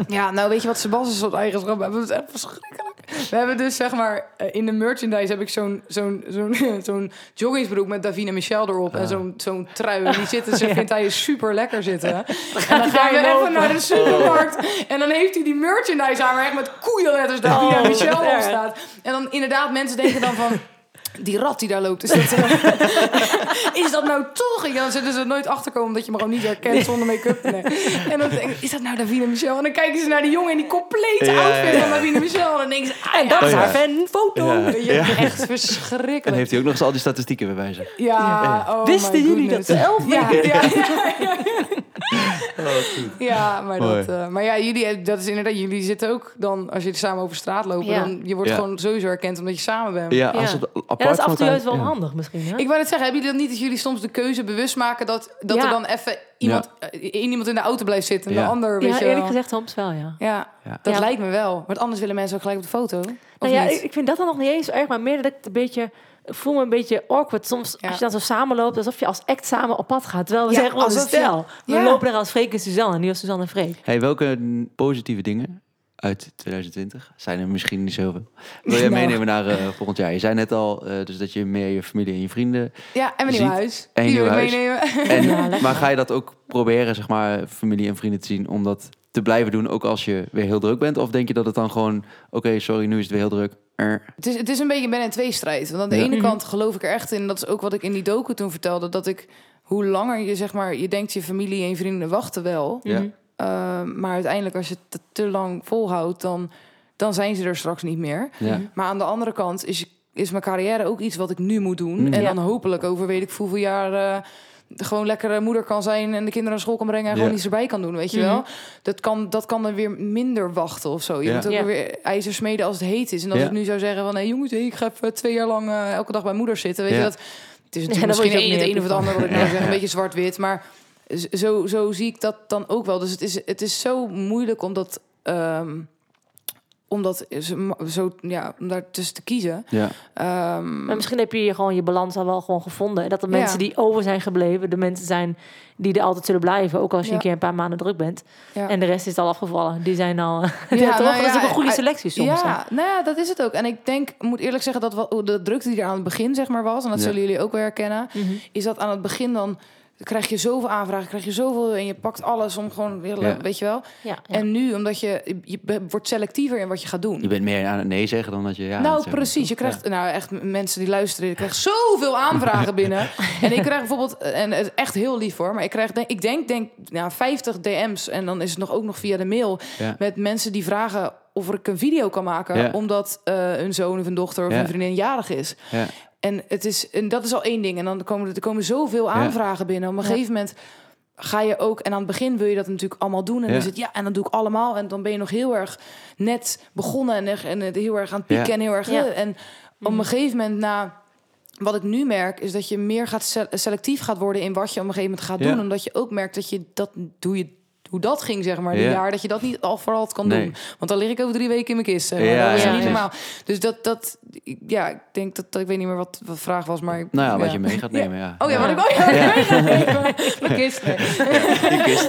Ja, nou weet je wat Sebastian soort eigenschap hebben? Dat is echt verschrikkelijk. We hebben dus zeg maar eh, in de merchandise heb ik zo'n zo'n zo'n *laughs* zo'n joggingsbroek met Davina Michel erop en zo'n zo'n trui. En die zitten, ze *laughs* Ja. vindt hij super lekker zitten. En dan gaan we daar even naar de supermarkt en dan heeft hij die merchandise aan waar echt met koeienletters Davina Oh, Michel op staat. En dan inderdaad mensen denken dan van die rat die daar loopt, is dat, eh, *laughs* is dat nou toch? En dan zullen ze er nooit achterkomen dat je me gewoon niet herkent zonder make-up. Nee. En dan denk ik, is dat nou Davina Michel? En dan kijken ze naar die jongen in die complete Ja, outfit ja, van. Davina Michel. En dan denken ze, ah, En dat is Oh, haar ja. fanfoto. Echt En verschrikkelijk. heeft hij ook nog eens al die statistieken bij zich. Ja, oh Wisten jullie dat goodness. ze elf Ja, ja, ja. Oh, Ja, maar, dat, eh, maar ja, jullie, eh, dat is inderdaad, jullie zitten ook dan, als jullie samen over straat lopen, Ja. dan je wordt Ja. gewoon sowieso herkend omdat je samen bent. Ja, als Ja. het apart Ja, dat is af en toe juist wel handig misschien. Hè? Ik wou net zeggen, hebben jullie dat niet dat jullie soms de keuze bewust maken dat, dat Ja. er dan even iemand, eh, iemand in de auto blijft zitten en Ja. de ander, weet ja, je eerlijk wel. gezegd soms wel, ja. Ja, Ja. dat Ja. lijkt me wel. Want anders willen mensen ook gelijk op de foto. Of Nou ja, niet? ik, vind dat dan nog niet eens erg, maar meer dat ik het een beetje... Ik voel me een beetje awkward soms Ja. als je dan zo samenloopt, alsof je als act samen op pad gaat. Terwijl we Ja, zeggen je- stel. We Ja. lopen er als Freek en Suzanne, en niet als Suzanne en Freek. Hey, welke positieve dingen uit 2020 zijn er misschien niet zoveel? Wil *laughs* jij Nou. meenemen naar eh, volgend jaar? Je zei net al eh, dus dat je meer je familie en je vrienden. ja, en mijn nieuwe huis. en nieuw ik huis. meenemen. En, *laughs* maar ga je dat ook proberen, zeg maar, familie en vrienden te zien om dat te blijven doen, ook als je weer heel druk bent? Of denk je dat het dan gewoon, oké, sorry, nu is het weer heel druk. Er. Het is, het is een beetje een ben- en tweestrijd. Want aan de Ja. ene Mhm. kant geloof ik er echt in. Dat is ook wat ik in die docu toen vertelde. Dat ik, hoe langer je zeg maar, je denkt je familie en je vrienden wachten wel. Ja. Mhm. Ehm, maar uiteindelijk als je het te lang volhoudt, dan, dan zijn ze er straks niet meer. Ja. Maar aan de andere kant is, is mijn carrière ook iets wat ik nu moet doen. Mm. En Ja. dan hopelijk over weet ik hoeveel jaar... eh, gewoon lekker eh, moeder kan zijn en de kinderen naar school kan brengen en gewoon iets erbij kan doen, weet je Mhm. wel. Dat kan, dat kan dan weer minder wachten of zo. Je moet ook weer ijzer smeden als het heet is. En als ik nu zou zeggen van, nee jongens, ik ga even twee jaar lang eh, elke dag bij moeder zitten, weet je dat? Het is natuurlijk misschien je ook een, het niet een of het ander wat ik *laughs* nou zeg, een beetje zwart-wit, maar zo, zo zie ik dat dan ook wel. Dus het is, het is zo moeilijk om dat, ehm, om dat zo, zo ja, om daar tussen te kiezen. Ja. Ehm, Maar misschien heb je hier gewoon je balans al wel gewoon gevonden. En dat de Ja. mensen die over zijn gebleven, de mensen zijn die er altijd zullen blijven. Ook als je Ja. een keer een paar maanden druk bent. ja. En de rest is al afgevallen. Die zijn al... *laughs* Ja, nou dat is ook een goede selectie soms. hè? Ja, nou ja, dat is het ook. En ik denk, ik moet eerlijk zeggen dat wat, de drukte die er aan het begin zeg maar was, en dat Ja. zullen jullie ook wel herkennen, Mhm. is dat aan het begin dan krijg je zoveel aanvragen, krijg je zoveel en je pakt alles om gewoon, weer, Ja. weet je wel. Ja, ja. En nu, omdat je, je wordt selectiever in wat je gaat doen. Je bent meer aan het nee zeggen dan dat je ja nou, precies. Je krijgt, nou echt mensen die luisteren, je krijgt zoveel aanvragen *laughs* binnen. En ik krijg bijvoorbeeld, en het is echt heel lief hoor, maar ik krijg, denk, ik denk, denk nou, 50 DM's en dan is het nog ook nog via de mail Ja. met mensen die vragen of ik een video kan maken, Ja. omdat eh hun zoon of een dochter of Ja. een vriendin jarig is. Ja. En, het is, en dat is al één ding. En dan komen er, er komen zoveel aanvragen binnen. Op een Ja. gegeven moment ga je ook... En aan het begin wil je dat natuurlijk allemaal doen. En Ja. dan is het, ja, en dan doe ik allemaal. En dan ben je nog heel erg net begonnen. En, echt- en het heel erg aan het pieken. Ja. En heel erg... Ja. En op een gegeven moment na... Wat ik nu merk, is dat je meer gaat se- selectief gaat worden... in wat je op een gegeven moment gaat Ja. doen. Omdat je ook merkt dat je dat... Hoe je hoe dat ging, zeg maar, die Ja. jaar, dat je dat niet al vooral kan Nee. doen. Want dan lig ik over drie weken in mijn kist. zeg maar. Ja, dat is ja, niet normaal. Dus dat, dat, ja, ik denk dat, dat ik weet niet meer wat de vraag was, maar... Nou ja, wat je mee gaat nemen, ja. *laughs* Oh ja, wat ik ook *laughs* ja. Ja. *laughs*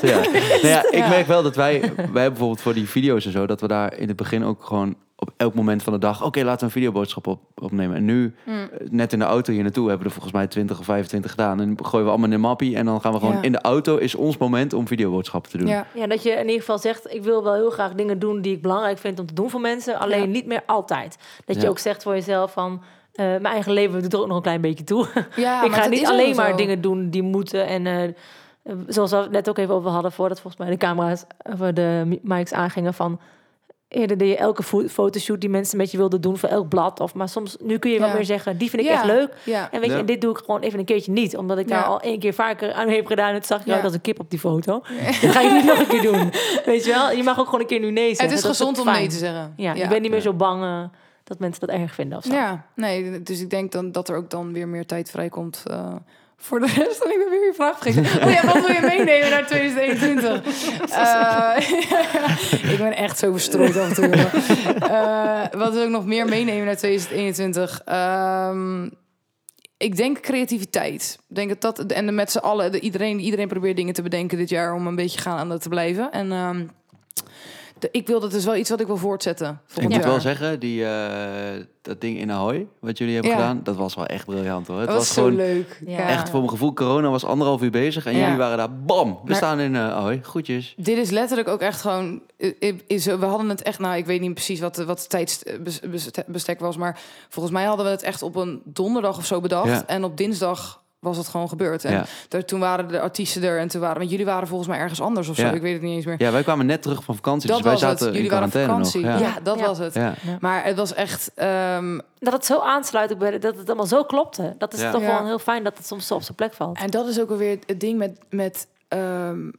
Die. Nou ik merk wel dat wij, wij bijvoorbeeld voor die video's en zo, dat we daar in het begin ook gewoon op elk moment van de dag, oké, laten we een videoboodschap op, opnemen. En nu, Mm. eh, net in de auto hier naartoe, hebben we er volgens mij 20 of 25 gedaan. En gooien we allemaal in een mappie en dan gaan we gewoon Ja. in de auto, is ons moment om videoboodschappen te doen. Ja. Ja, dat je in ieder geval zegt, ik wil wel heel graag dingen doen die ik belangrijk vind om te doen voor mensen. Alleen Ja. niet meer altijd. Dat je ook zegt voor jezelf van, eh, mijn eigen leven doet er ook nog een klein beetje toe. Ja, *laughs* ik ga niet alleen zo. maar dingen doen die moeten. En eh, zoals we het net ook even over hadden, voordat volgens mij de camera's over de mi- mics aangingen van. Eerder deed je elke fo- fotoshoot die mensen met je wilden doen voor elk blad. Of, maar soms, nu kun je wat Ja. meer zeggen, die vind ik Ja. echt leuk. Ja. En weet je, Ja. en dit doe ik gewoon even een keertje niet. Omdat ik daar Ja. al één keer vaker aan heb gedaan. En het zag je Ja. uit als een kip op die foto. *laughs* Dat ga je niet nog een keer doen. Weet je wel? Je mag ook gewoon een keer nu nee zeggen. Het is Dat gezond ook om nee te zeggen. Ja, ja. je bent niet meer zo bang eh, dat mensen dat erg vinden of zo. Ja, nee, dus ik denk dan dat er ook dan weer meer tijd vrijkomt eh, voor de rest. En ik weer je vraag vergeten. *laughs* Oh ja, wat wil je meenemen naar 2021? *laughs* Eh, *laughs* ik ben echt zo verstrooid af en toe. Eh, wat wil ik nog meer meenemen naar 2021? Ehm, ik denk creativiteit. Ik denk dat dat en met z'n allen, de, iedereen, iedereen probeert dingen te bedenken dit jaar om een beetje gaan aan dat te blijven. En ehm, de, ik wil dat is wel iets wat ik wil voortzetten. Ik moet wel zeggen, die, eh, dat ding in Ahoy, wat jullie hebben Ja. gedaan, dat was wel echt briljant hoor. Het dat was, was zo gewoon leuk. Ja. echt voor mijn gevoel, corona was anderhalf uur bezig en Ja. jullie waren daar, bam, we Maar- staan in eh Ahoy, groetjes. Dit is letterlijk ook echt gewoon. i- Is, we hadden het echt. Nou, ik weet niet precies wat, wat het tijdsbestek was. Maar volgens mij hadden we het echt op een donderdag of zo bedacht. Ja. En op dinsdag was het gewoon gebeurd. En Ja. daar, toen waren de artiesten er. En toen waren. Want jullie waren volgens mij ergens anders of zo. Ja. Ik weet het niet eens meer. Ja, wij kwamen net terug van vakantie, dat dus wij was het. zaten Jullie in waren vakantie. nog. Ja, dat Ja. was het. Ja. Maar het was echt. ehm, Dat het zo aansluit ook bij de- dat het allemaal zo klopte. Dat is Ja. toch Ja. wel heel fijn dat het soms zo op zijn plek valt. En dat is ook alweer het ding met. met ehm,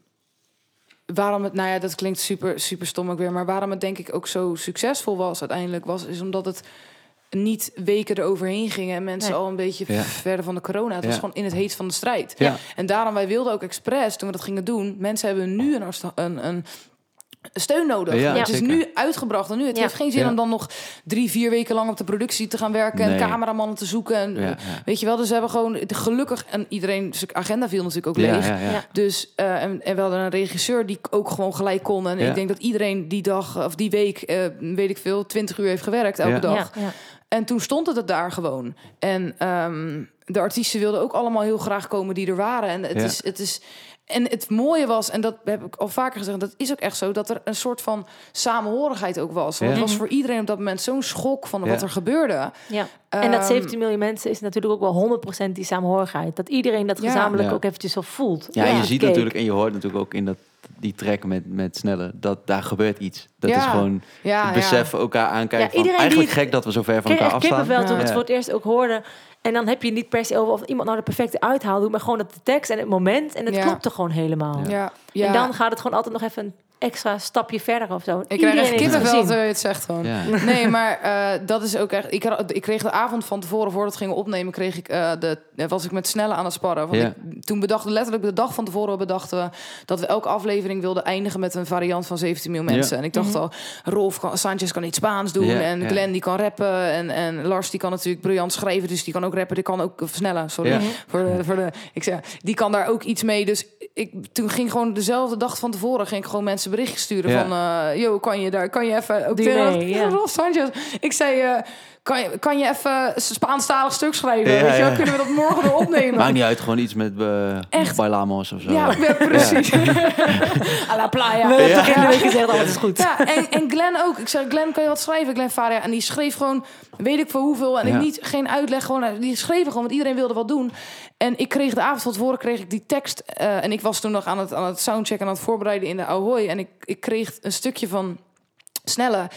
waarom het, nou ja, dat klinkt super, super stom ook weer. Maar waarom het denk ik ook zo succesvol was uiteindelijk, was is omdat het niet weken eroverheen gingen en mensen Nee. al een beetje Ja. verder van de corona. Het was Ja. gewoon in het heet van de strijd. Ja. En daarom wij wilden ook expres toen we dat gingen doen. Mensen hebben nu een, een, een steun nodig. Ja, het is zeker. nu uitgebracht en nu. Het Ja. heeft geen zin Ja. om dan nog drie, vier weken lang op de productie te gaan werken Nee. en cameramannen te zoeken. En, Ja, ja. Weet je wel, dus we hebben gewoon gelukkig en iedereen zijn agenda viel natuurlijk ook leeg. ja, ja. Ja. Dus eh, en, en we hadden een regisseur die ook gewoon gelijk kon. En Ja. ik denk dat iedereen die dag of die week, eh, weet ik veel, 20 uur heeft gewerkt elke Ja. dag. En toen stond het er daar gewoon. En ehm, de artiesten wilden ook allemaal heel graag komen die er waren. En het Ja. is, het is. En het mooie was, en dat heb ik al vaker gezegd, dat is ook echt zo, dat er een soort van samenhorigheid ook was. Want Ja. het was voor iedereen op dat moment zo'n schok van wat er gebeurde. Ja. En dat Ehm, 17 miljoen mensen is natuurlijk ook wel 100% die samenhorigheid. Dat iedereen dat gezamenlijk Ja. ook eventjes zo voelt. Ja, en je ziet Kijk. natuurlijk en je hoort natuurlijk ook in dat, die track met, met Snelle, dat daar gebeurt iets. Dat Ja. is gewoon Ja, het besef elkaar aankijken. Ja, van, eigenlijk die- gek dat we zo ver van elkaar afstaan. kippenvel toen we Ja. het voor het eerst ook hoorden. En dan heb je niet per se over of iemand nou de perfecte uithaal doet, maar gewoon dat de tekst en het moment. En het Ja. klopte gewoon helemaal. Ja, ja. En dan gaat het gewoon altijd nog even een extra stapje verder of zo. Ik krijg echt kippenvel gezien. terwijl je het zegt gewoon. Ja. Nee, maar eh, dat is ook echt. Ik, had- ik kreeg de avond van tevoren, voordat we gingen opnemen, kreeg ik eh, de, was ik met snelle aan het sparren. Want Ja. ik, toen bedachten letterlijk de dag van tevoren bedachten we dat we elke aflevering wilden eindigen met een variant van 17 miljoen mensen. Ja. En ik dacht al, Rolf kan, Sanchez kan iets Spaans doen Ja, en ja. Glenn die kan rappen en, en Lars die kan natuurlijk briljant schrijven, dus die kan ook rappen, die kan ook versnellen. Sorry Ja. voor de, voor de. Ik zeg, die kan daar ook iets mee. Dus ik toen ging gewoon dezelfde dag van tevoren ging ik gewoon mensen berichtjes sturen Ja. van, eh yo, kan je daar, kan je even ook Delay, tegen-. Rolf Sanchez. Ik zei, eh, kan, je, kan je even Spaanstalig stuk schrijven? Ja, Weet je, ja. kunnen we dat morgen weer opnemen? Maakt niet uit, gewoon iets met uh, Echt? Bailamos of zo. Ja, ja, precies. *laughs* A la playa. We hebben toch in de week gezegd, alles is goed. Ja, en, en Glenn ook. Ik zei, Glenn, kan je wat schrijven? Glenn Faria. En die schreef gewoon, weet ik voor hoeveel. En Ja. ik niet, geen uitleg. Gewoon, eh, die schreven gewoon, want iedereen wilde wat doen. En ik kreeg de avond van tevoren kreeg ik die tekst. eh, en ik was toen nog aan het, aan het soundchecken, aan het voorbereiden in de Ahoy. En ik, ik kreeg een stukje van Snelle.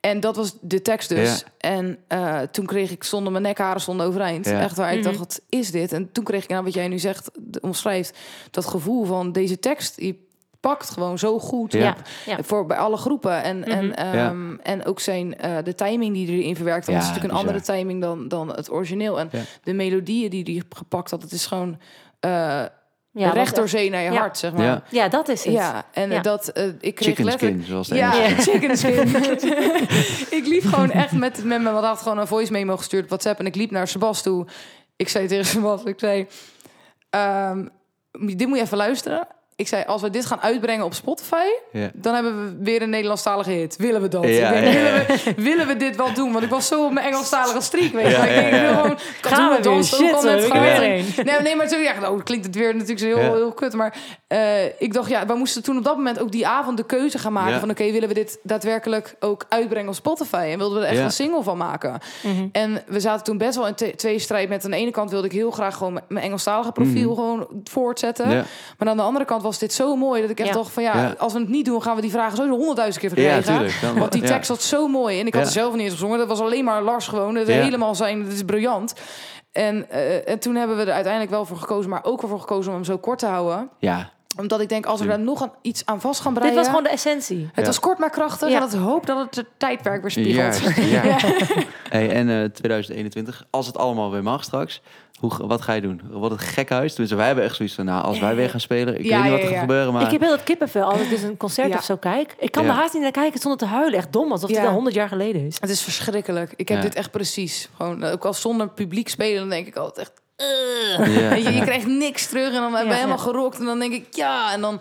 En dat was de tekst dus. En eh, toen kreeg ik, stonden mijn nekharen stonden overeind. Ja. Echt waar, ik Mhm. dacht, wat is dit? En toen kreeg ik, nou wat jij nu zegt, de- omschrijft... dat gevoel van deze tekst, die pakt gewoon zo goed Ja. Voor bij alle groepen. En, en, Mhm. ehm, en ook zijn eh, de timing die erin verwerkt. Want het is natuurlijk een bizar. andere timing dan, dan het origineel. En Ja. de melodieën die hij gepakt had, het is gewoon eh Ja, recht door zee naar je Ja. hart, zeg maar. Ja. Ja, dat is het. en Ja. dat eh, ik kreeg Chicken letterlijk. skin, zoals de Ja, *laughs* chicken skin. *laughs* *laughs* ik liep gewoon echt met, met mijn, wat had gewoon een voice memo gestuurd op WhatsApp en ik liep naar Sebas toe. Ik zei tegen Sebas, ik zei, ehm, dit moet je even luisteren. Ik zei, als we dit gaan uitbrengen op Spotify, Ja. dan hebben we weer een Nederlandstalige hit. Willen we dat? Ja, ik denk, ja, ja. Willen, we, willen we dit wel doen? Want ik was zo op mijn Engelstalige streak, weet je. Ik denk, ik wil gewoon... Gaan doen we het weer. ons ook Shit, er. Nee, nee, maar toen, ja, nou, klinkt het weer natuurlijk zo heel, Ja. heel kut. Maar eh, ik dacht, ja, we moesten toen op dat moment ook die avond de keuze gaan maken. Ja. Van oké, willen we dit daadwerkelijk ook uitbrengen op Spotify? En wilden we er echt Ja. een single van maken? Mhm. En we zaten toen best wel in twee strijd met. Aan de ene kant wilde ik heel graag gewoon mijn Engelstalige profiel Mhm. gewoon voortzetten. Ja. Maar aan de andere kant was dit zo mooi dat ik echt Ja. dacht van ja, Ja. als we het niet doen, gaan we die vragen sowieso honderdduizend keer Ja, verkrijgen. tuurlijk. Dan- Want die ja. tekst was zo mooi. En ik had Ja. er zelf niet eens gezongen. Dat was alleen maar Lars gewoon. Het Ja. helemaal zijn, het is briljant. En, eh, en toen hebben we er uiteindelijk wel voor gekozen, maar ook ervoor gekozen om hem zo kort te houden. Ja, Omdat ik denk, als we daar nog aan, iets aan vast gaan Dit breien... was gewoon de essentie. Het Ja. was kort maar krachtig. Ja. En dat hoop dat het het tijdperk weer spiegelt. *laughs* Ja. Hey, en eh 2021, als het allemaal weer mag straks, hoe, wat ga je doen? Wordt het gek huis? Dus wij hebben echt zoiets van, nou, als wij weer gaan spelen, ik Ja, weet niet wat er ja. gaat gebeuren, maar... Ik heb heel dat kippenvel als ik dus een concert Ja. of zo kijk. Ik kan Ja. er haast niet naar kijken zonder te huilen. Echt dom, alsof Ja. het al honderd jaar geleden is. Het is verschrikkelijk. Ik heb Ja. dit echt precies. Gewoon, eh, ook als zonder publiek spelen, dan denk ik altijd echt... Ja. Weet je, je krijgt niks terug en dan ben je Ja, helemaal ja. gerokt. En dan denk ik, ja, en dan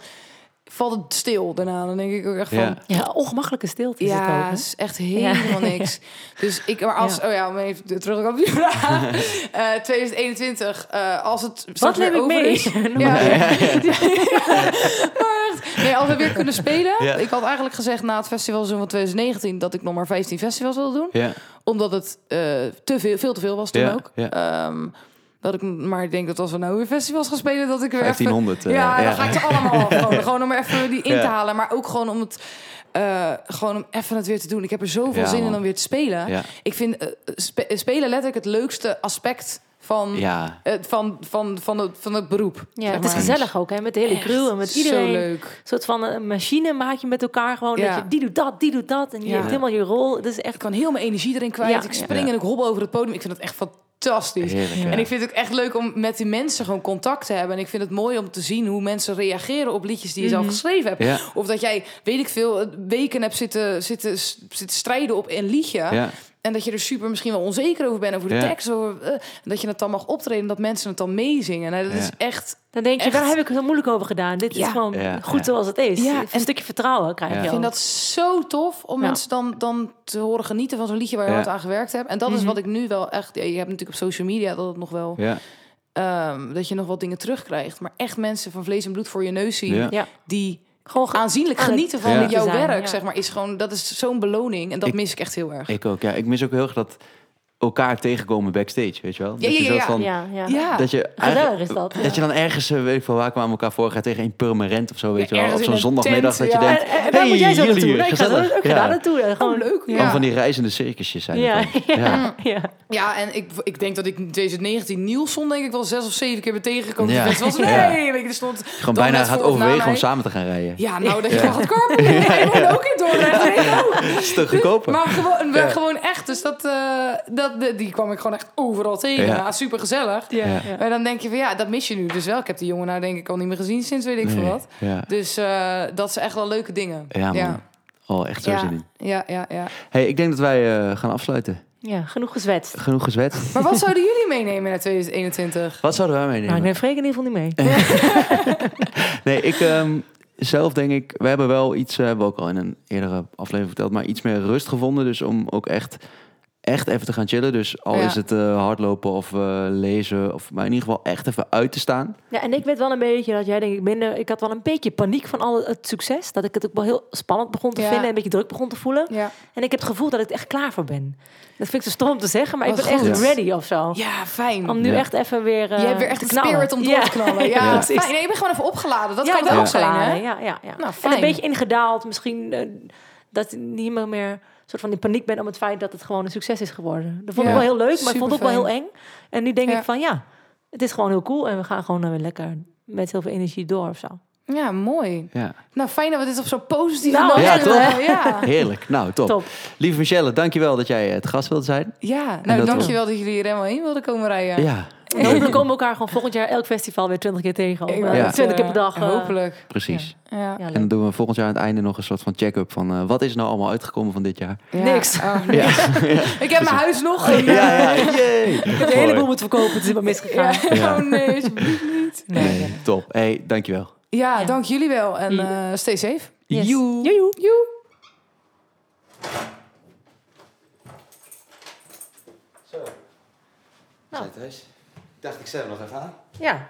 valt het stil daarna. Dan denk ik ook echt van... Ja. Ja, ongemakkelijke stilte is het ook. Ja, hè? het is echt helemaal niks. Dus ik, maar als, Ja. oh ja, om even terug op die vraag. *laughs* Eh 2021, eh, als het Wat neem ik mee? is. *laughs* *laughs* Nee, als we weer kunnen spelen. Ja. Ik had eigenlijk gezegd na het festivalseizoen van 2019 dat ik nog maar 15 festivals wilde doen. Ja, Omdat het eh, te veel, veel te veel was toen Ja, ook. ja. Dat ik, maar ik denk dat als we nou weer festivals gaan spelen, dat ik weer even 1500. eh, ja, ja. dan ga ik ze allemaal. Gewoon, *laughs* gewoon om even die in Ja. te halen. Maar ook gewoon om het... eh, gewoon om even het weer te doen. Ik heb er zoveel Ja, zin in om weer te spelen. Ja. Ik vind eh, spe- spelen letterlijk het leukste aspect van, Ja, eh, van, van, van, het, van het beroep. Ja, zeg het is gezellig ook, hè? Met de hele Echt crew en met iedereen. Zo leuk. Een soort van een machine maak je met elkaar gewoon. Ja. Dat je, die doet dat, die doet dat. En je Ja. hebt helemaal je rol. Het is echt... Ik kan heel mijn energie erin kwijt. Ja, ik spring Ja. en ik hobbel over het podium. Ik vind het echt fantastisch. Heerlijk. ja. En ik vind het ook echt leuk om met die mensen gewoon contact te hebben. En ik vind het mooi om te zien hoe mensen reageren op liedjes die je zelf Mhm. geschreven hebt. Ja, Of dat jij, weet ik veel, weken hebt zitten, zitten, zitten strijden op een liedje. ja, En dat je er super misschien wel onzeker over bent, over de Ja. tekst. Over, eh, dat je het dan mag optreden en dat mensen het dan meezingen. Nou, dat Ja. is echt... Dan denk je, Echt. waar heb ik het zo moeilijk over gedaan? Dit Ja. is gewoon Ja, goed ja. zoals het is. Ja, Een en- stukje vertrouwen krijg Ja. je Ik vind dat zo tof om Ja. mensen dan, dan te horen genieten van zo'n liedje waar je Ja. hard aan gewerkt hebt. En dat is Mhm. wat ik nu wel echt... Ja, je hebt natuurlijk op social media dat het nog wel... ja, ehm, dat je nog wat dingen terugkrijgt. Maar echt mensen van vlees en bloed voor je neus zien... ja. Ja. die Gewoon ge- aanzienlijk genieten van Ja. jouw zijn, werk, ja. zeg maar, is gewoon... Dat is zo'n beloning en dat Ik- mis ik echt heel erg. Ik ook, ja. Ik mis ook heel erg dat elkaar tegenkomen backstage, weet je wel? Ja, Dat je ja, zo ja. van- Ja, ja. Ja. Dat je Gezellig is dat. Dat je dan ergens, eh, weet ik veel, waar kwamen elkaar voor gaat tegen een permanent of zo, weet Ja, je wel? Op zo'n zondagmiddag tent, dat je ja. denkt, En, en, en daar hey, moet jij zo naartoe. Nee, ik ga ook daar naartoe. En Gewoon, Oh, leuk. Ja. Van die reizende circusjes zijn Ja, het ja. Ja. en ik, ik denk dat ik in 2019 Nielsen denk ik wel zes of zeven keer ben tegengekomen. Ja. Was Ja. nee, weet je, er stond Gewoon bijna gaat overwegen om samen te gaan rijden. Ja, nou dat je gaat carpoolen. Ik woon ook in Dordrecht. *laughs* Is te. Maar gewoon, gewoon dus dat, eh, dat, de- die kwam ik gewoon echt overal tegen. Ja. Ja. super gezellig. Ja. Maar dan denk je van ja, dat mis je nu dus wel. Ik heb die jongen nou denk ik al niet meer gezien sinds weet ik veel Nee. wat. Ja. Dus eh, dat zijn echt wel leuke dingen. ja, man. ja. Oh, echt zo Ja. zin in. Ja, ja, ja. Hey, ik denk dat wij eh, gaan afsluiten. Ja, genoeg gezwetst. Genoeg gezwetst. Maar wat zouden jullie meenemen naar 2021? Wat zouden wij meenemen? ik neem Freek in ieder geval niet mee. *laughs* Nee, ik ehm, zelf denk ik, we hebben wel iets, eh, hebben we ook al in een eerdere aflevering verteld, maar iets meer rust gevonden. Dus om ook echt, echt even te gaan chillen. Dus al Ja. is het eh, hardlopen of eh, lezen, of maar in ieder geval echt even uit te staan. Ja, en ik weet wel een beetje dat jij denk ik minder... Ik had wel een beetje paniek van al het succes. Dat ik het ook wel heel spannend begon te Ja. vinden. En een beetje druk begon te voelen. Ja, En ik heb het gevoel dat ik er echt klaar voor ben. Dat vind ik zo stom om te zeggen, maar ik ben echt ready of zo. ja fijn. Om nu Ja. echt even weer eh Je hebt weer echt knallen. spirit om door te knallen. *laughs* Ja, Ja, fijn. Nee, je bent gewoon even opgeladen. Dat ja, kan ik ben ook zijn, hè? Ja, ja, ja. Nou, en een beetje ingedaald. Misschien dat ik niet meer, meer soort van in paniek ben om het feit dat het gewoon een succes is geworden. Dat vond Ja, ik wel heel leuk, maar ik vond het ook wel heel eng. En nu denk Ja. ik van ja, het is gewoon heel cool en we gaan gewoon eh, weer lekker met heel veel energie door of zo. Ja, mooi. Ja. Nou, fijn dat we dit op zo'n positieve Nou, noot ja, hebben. toch? Ja, *laughs* Heerlijk. Nou, top. Top. Lieve Michelle, dankjewel dat jij het gast wilde zijn. ja. dat nou we- dankjewel dat jullie hier helemaal in wilden komen rijden. Ja, En hopelijk komen we elkaar gewoon volgend jaar elk festival weer twintig keer tegen. 20 keer per dag. eh, Hopelijk. precies. Ja. Ja, En dan doen we volgend jaar aan het einde nog een soort van check-up van eh, wat is er nou allemaal uitgekomen van dit jaar. Ja. Niks. Oh, *laughs* nee. Ja, *laughs* Ik heb mijn huis nog. En, ja. Ik heb een heleboel moeten verkopen, het is helemaal misgegaan. ja. Ja. *laughs* Oh nee, alsjeblieft niet. Nee, Nee, nee. top. Hey, dankjewel. Ja, Ja. dank jullie wel. En eh stay safe. Yes. Joe. Joe. Nou. Ik dacht, ik zet hem nog even aan. Ja.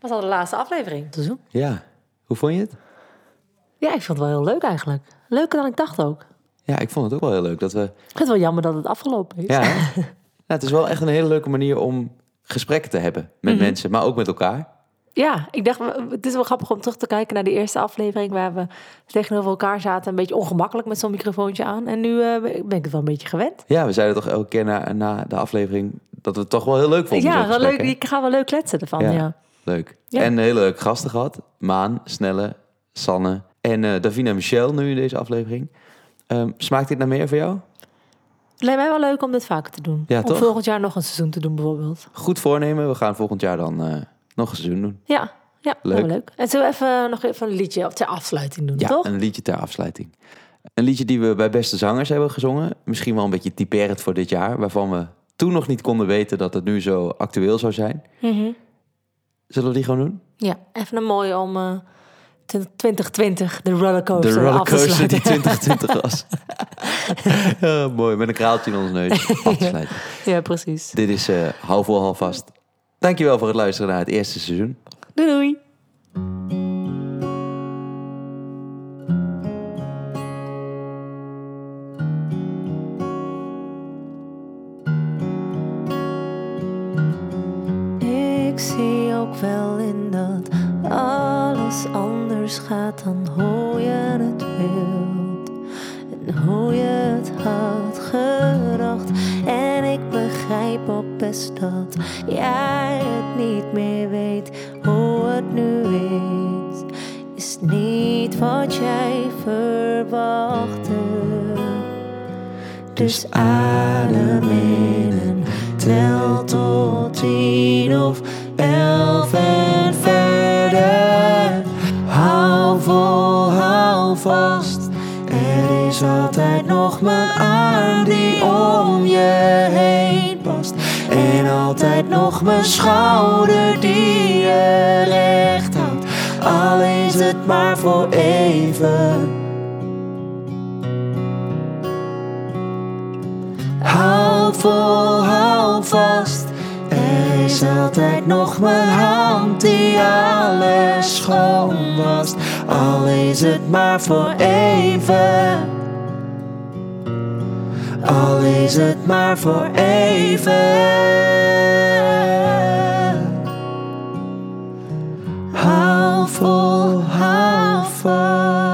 Was al de laatste aflevering. Te doen. Ja, hoe vond je het? Ja, ik vond het wel heel leuk eigenlijk. Leuker dan ik dacht ook. Ja, ik vond het ook wel heel leuk dat we... Ik vind het wel jammer dat het afgelopen is. Ja, ja, *laughs* het is wel echt een hele leuke manier om gesprekken te hebben met Mhm. mensen, maar ook met elkaar. Ja, ik dacht, het is wel grappig om terug te kijken naar de eerste aflevering... waar we tegenover elkaar zaten, een beetje ongemakkelijk met zo'n microfoontje aan. En nu eh, ben ik het wel een beetje gewend. Ja, we zeiden toch elke keer na, na de aflevering dat we het toch wel heel leuk vonden. ja, wel leuk, ik ga wel leuk kletsen ervan, Ja. ja. Leuk. Ja. En hele leuke gasten gehad. Maan, Snelle, Sanne en eh Davina en Michel nu in deze aflevering. Ehm, smaakt dit naar meer voor jou? Het lijkt mij wel leuk om dit vaker te doen. Ja, om toch? volgend jaar nog een seizoen te doen bijvoorbeeld. Goed voornemen. We gaan volgend jaar dan eh, nog een seizoen doen. Ja, ja Leuk. leuk. leuk. En zullen we even nog even een liedje ter afsluiting doen, Ja, toch? een liedje ter afsluiting. Een liedje die we bij Beste Zangers hebben gezongen. Misschien wel een beetje typerend voor dit jaar. Waarvan we toen nog niet konden weten dat het nu zo actueel zou zijn. Mhm. Zullen we die gewoon doen? Ja, even een mooie om eh, 2020 de rollercoaster, De rollercoaster die 2020 *laughs* was. Ja, mooi, met een kraaltje in ons neus *laughs* af te sluiten. ja, precies. Dit is eh Hou vol, hou vast. Dankjewel voor het luisteren naar het eerste seizoen. Doei doei. Ook wel in dat alles anders gaat dan hoe je het wilt. En hoe je het had gedacht. En ik begrijp ook best dat jij het niet meer weet hoe het nu is. Is niet wat jij verwachtte. Dus adem in en tel tot tien of elf en verder. Hou vol, hou vast. Er is altijd nog mijn arm die om je heen past. En altijd nog mijn schouder die je recht houdt. Al is het maar voor even. Hou vol, hou vast. Is altijd nog mijn hand die alles schoon wast. Al is het maar voor even. Al is het maar voor even. Hou vol, hou vast.